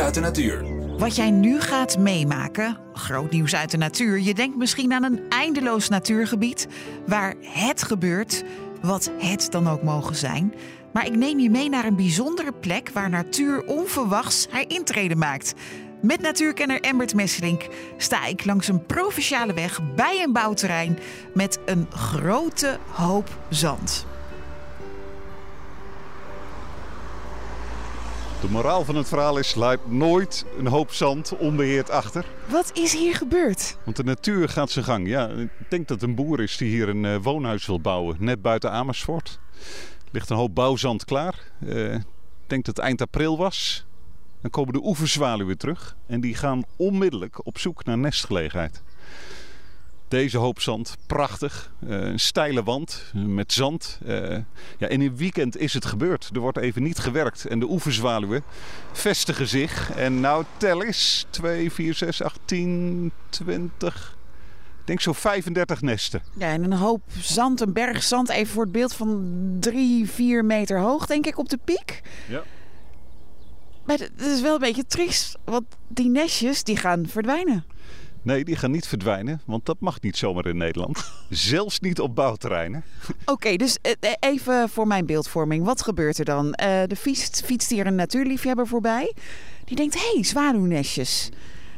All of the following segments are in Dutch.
uit de natuur. Wat jij nu gaat meemaken, groot nieuws uit de natuur. Je denkt misschien aan een eindeloos natuurgebied waar het gebeurt, wat het dan ook mogen zijn. Maar ik neem je mee naar een bijzondere plek waar natuur onverwachts haar intrede maakt. Met natuurkenner Embert Messelink sta ik langs een provinciale weg bij een bouwterrein met een grote hoop zand. De moraal van het verhaal is: laat nooit een hoop zand onbeheerd achter. Wat is hier gebeurd? Want de natuur gaat zijn gang. Ja, ik denk dat een boer is die hier een uh, woonhuis wil bouwen, net buiten Amersfoort. Er ligt een hoop bouwzand klaar. Uh, ik denk dat het eind april was. Dan komen de oeverzwaluwen terug en die gaan onmiddellijk op zoek naar nestgelegenheid. Deze hoop zand, prachtig. Uh, een steile wand met zand. Uh, ja, in een weekend is het gebeurd. Er wordt even niet gewerkt. En de oeverzwaluwen vestigen zich. En nou tel eens. 2, 4, 6, 8, 10, 20. Ik denk zo'n 35 nesten. Ja, en een hoop zand, een berg zand. Even voor het beeld van 3, 4 meter hoog, denk ik, op de piek. Ja. Maar het is wel een beetje triest. Want die nestjes, die gaan verdwijnen. Nee, die gaan niet verdwijnen, want dat mag niet zomaar in Nederland. Zelfs niet op bouwterreinen. Oké, okay, dus even voor mijn beeldvorming. Wat gebeurt er dan? Uh, de fietst, fietst hier een natuurliefhebber voorbij. Die denkt, hé, hey, zwaluwnestjes.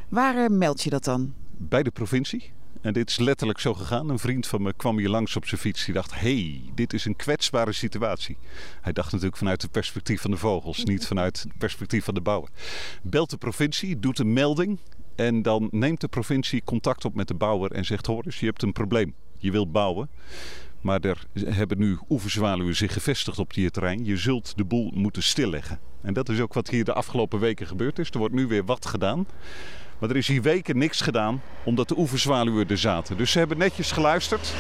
Waar meld je dat dan? Bij de provincie. En dit is letterlijk zo gegaan. Een vriend van me kwam hier langs op zijn fiets. Die dacht, hé, hey, dit is een kwetsbare situatie. Hij dacht natuurlijk vanuit het perspectief van de vogels, niet vanuit het perspectief van de bouwer. Belt de provincie, doet een melding. En dan neemt de provincie contact op met de bouwer en zegt: Hoor eens, je hebt een probleem. Je wilt bouwen. Maar er hebben nu oeverzwaluwen zich gevestigd op je terrein. Je zult de boel moeten stilleggen. En dat is ook wat hier de afgelopen weken gebeurd is. Er wordt nu weer wat gedaan. Maar er is hier weken niks gedaan omdat de oeverzwaluwen er zaten. Dus ze hebben netjes geluisterd.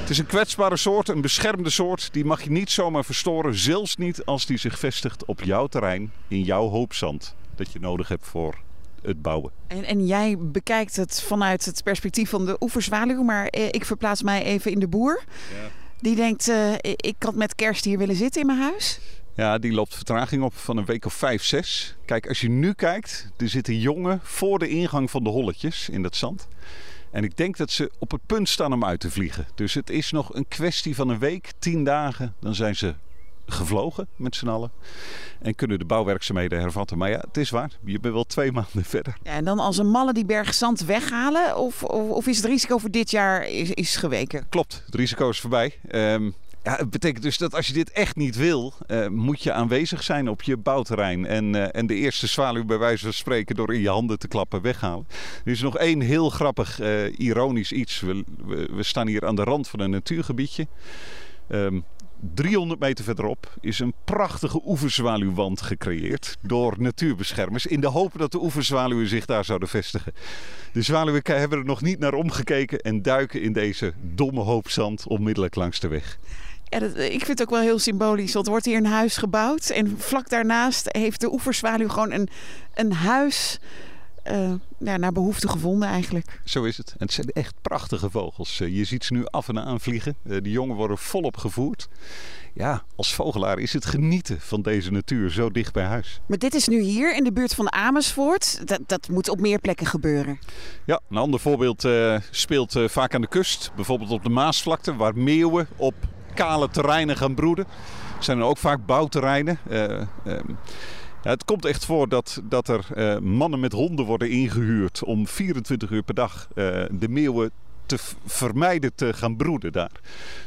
Het is een kwetsbare soort, een beschermde soort. Die mag je niet zomaar verstoren. Zelfs niet als die zich vestigt op jouw terrein, in jouw hoopzand. Dat je nodig hebt voor het bouwen. En, en jij bekijkt het vanuit het perspectief van de oeverzwaluw, maar eh, ik verplaats mij even in de boer. Ja. Die denkt, uh, ik kan met kerst hier willen zitten in mijn huis. Ja, die loopt vertraging op van een week of vijf, zes. Kijk, als je nu kijkt, er zitten jongen voor de ingang van de holletjes in dat zand. En ik denk dat ze op het punt staan om uit te vliegen. Dus het is nog een kwestie van een week, tien dagen. Dan zijn ze gevlogen met z'n allen. En kunnen de bouwwerkzaamheden hervatten. Maar ja, het is waar. Je bent wel twee maanden verder. Ja, en dan als een malle die berg zand weghalen? Of, of, of, is het risico voor dit jaar is, is geweken? Klopt, het risico is voorbij. Um, ja, het betekent dus dat als je dit echt niet wil, uh, moet je aanwezig zijn op je bouwterrein. En, uh, en de eerste zwaluw bij wijze van spreken door in je handen te klappen weghalen. Er is nog één heel grappig, uh, ironisch iets. We, we, we, staan hier aan de rand van een natuurgebiedje. Um, 300 meter verderop is een prachtige oeverzwaluwwand gecreëerd door natuurbeschermers. In de hoop dat de oeverzwaluwen zich daar zouden vestigen. De zwaluwen hebben er nog niet naar omgekeken en duiken in deze domme hoop zand onmiddellijk langs de weg. Ja, dat, ik vind het ook wel heel symbolisch. Want er wordt hier een huis gebouwd en vlak daarnaast heeft de oeverzwaluw gewoon een, een huis uh, ja, naar behoefte gevonden eigenlijk. Zo is het. En het zijn echt prachtige vogels. Eh, je ziet ze nu af en aan vliegen. Uh, de jongen worden volop gevoerd. Ja, als vogelaar is het genieten van deze natuur zo dicht bij huis. Maar dit is nu hier in de buurt van Amersfoort. Dat, dat moet op meer plekken gebeuren. Ja, een ander voorbeeld uh, speelt vaak aan de kust. Bijvoorbeeld op de Maasvlakte, waar meeuwen op kale terreinen gaan broeden. Er zijn er ook vaak bouwterreinen. Ehm, ja, het komt echt voor dat, dat er uh, mannen met honden worden ingehuurd om 24 uur per dag uh, de meeuwen te vermijden te gaan broeden daar.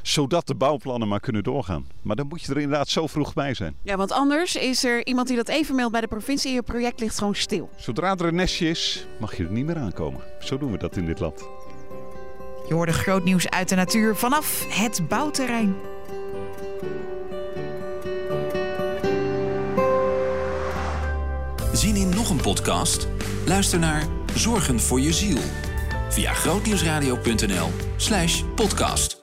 Zodat de bouwplannen maar kunnen doorgaan. Maar dan moet je er inderdaad zo vroeg bij zijn. Ja, want anders is er iemand die dat even meldt bij de provincie en je project ligt gewoon stil. Zodra er een nestje is, mag je er niet meer aankomen. Zo doen we dat in dit land. Je hoorde groot nieuws uit de natuur vanaf het bouwterrein. Zien in nog een podcast? Luister naar Zorgen voor je ziel via grootnieuwsradio.nl/podcast.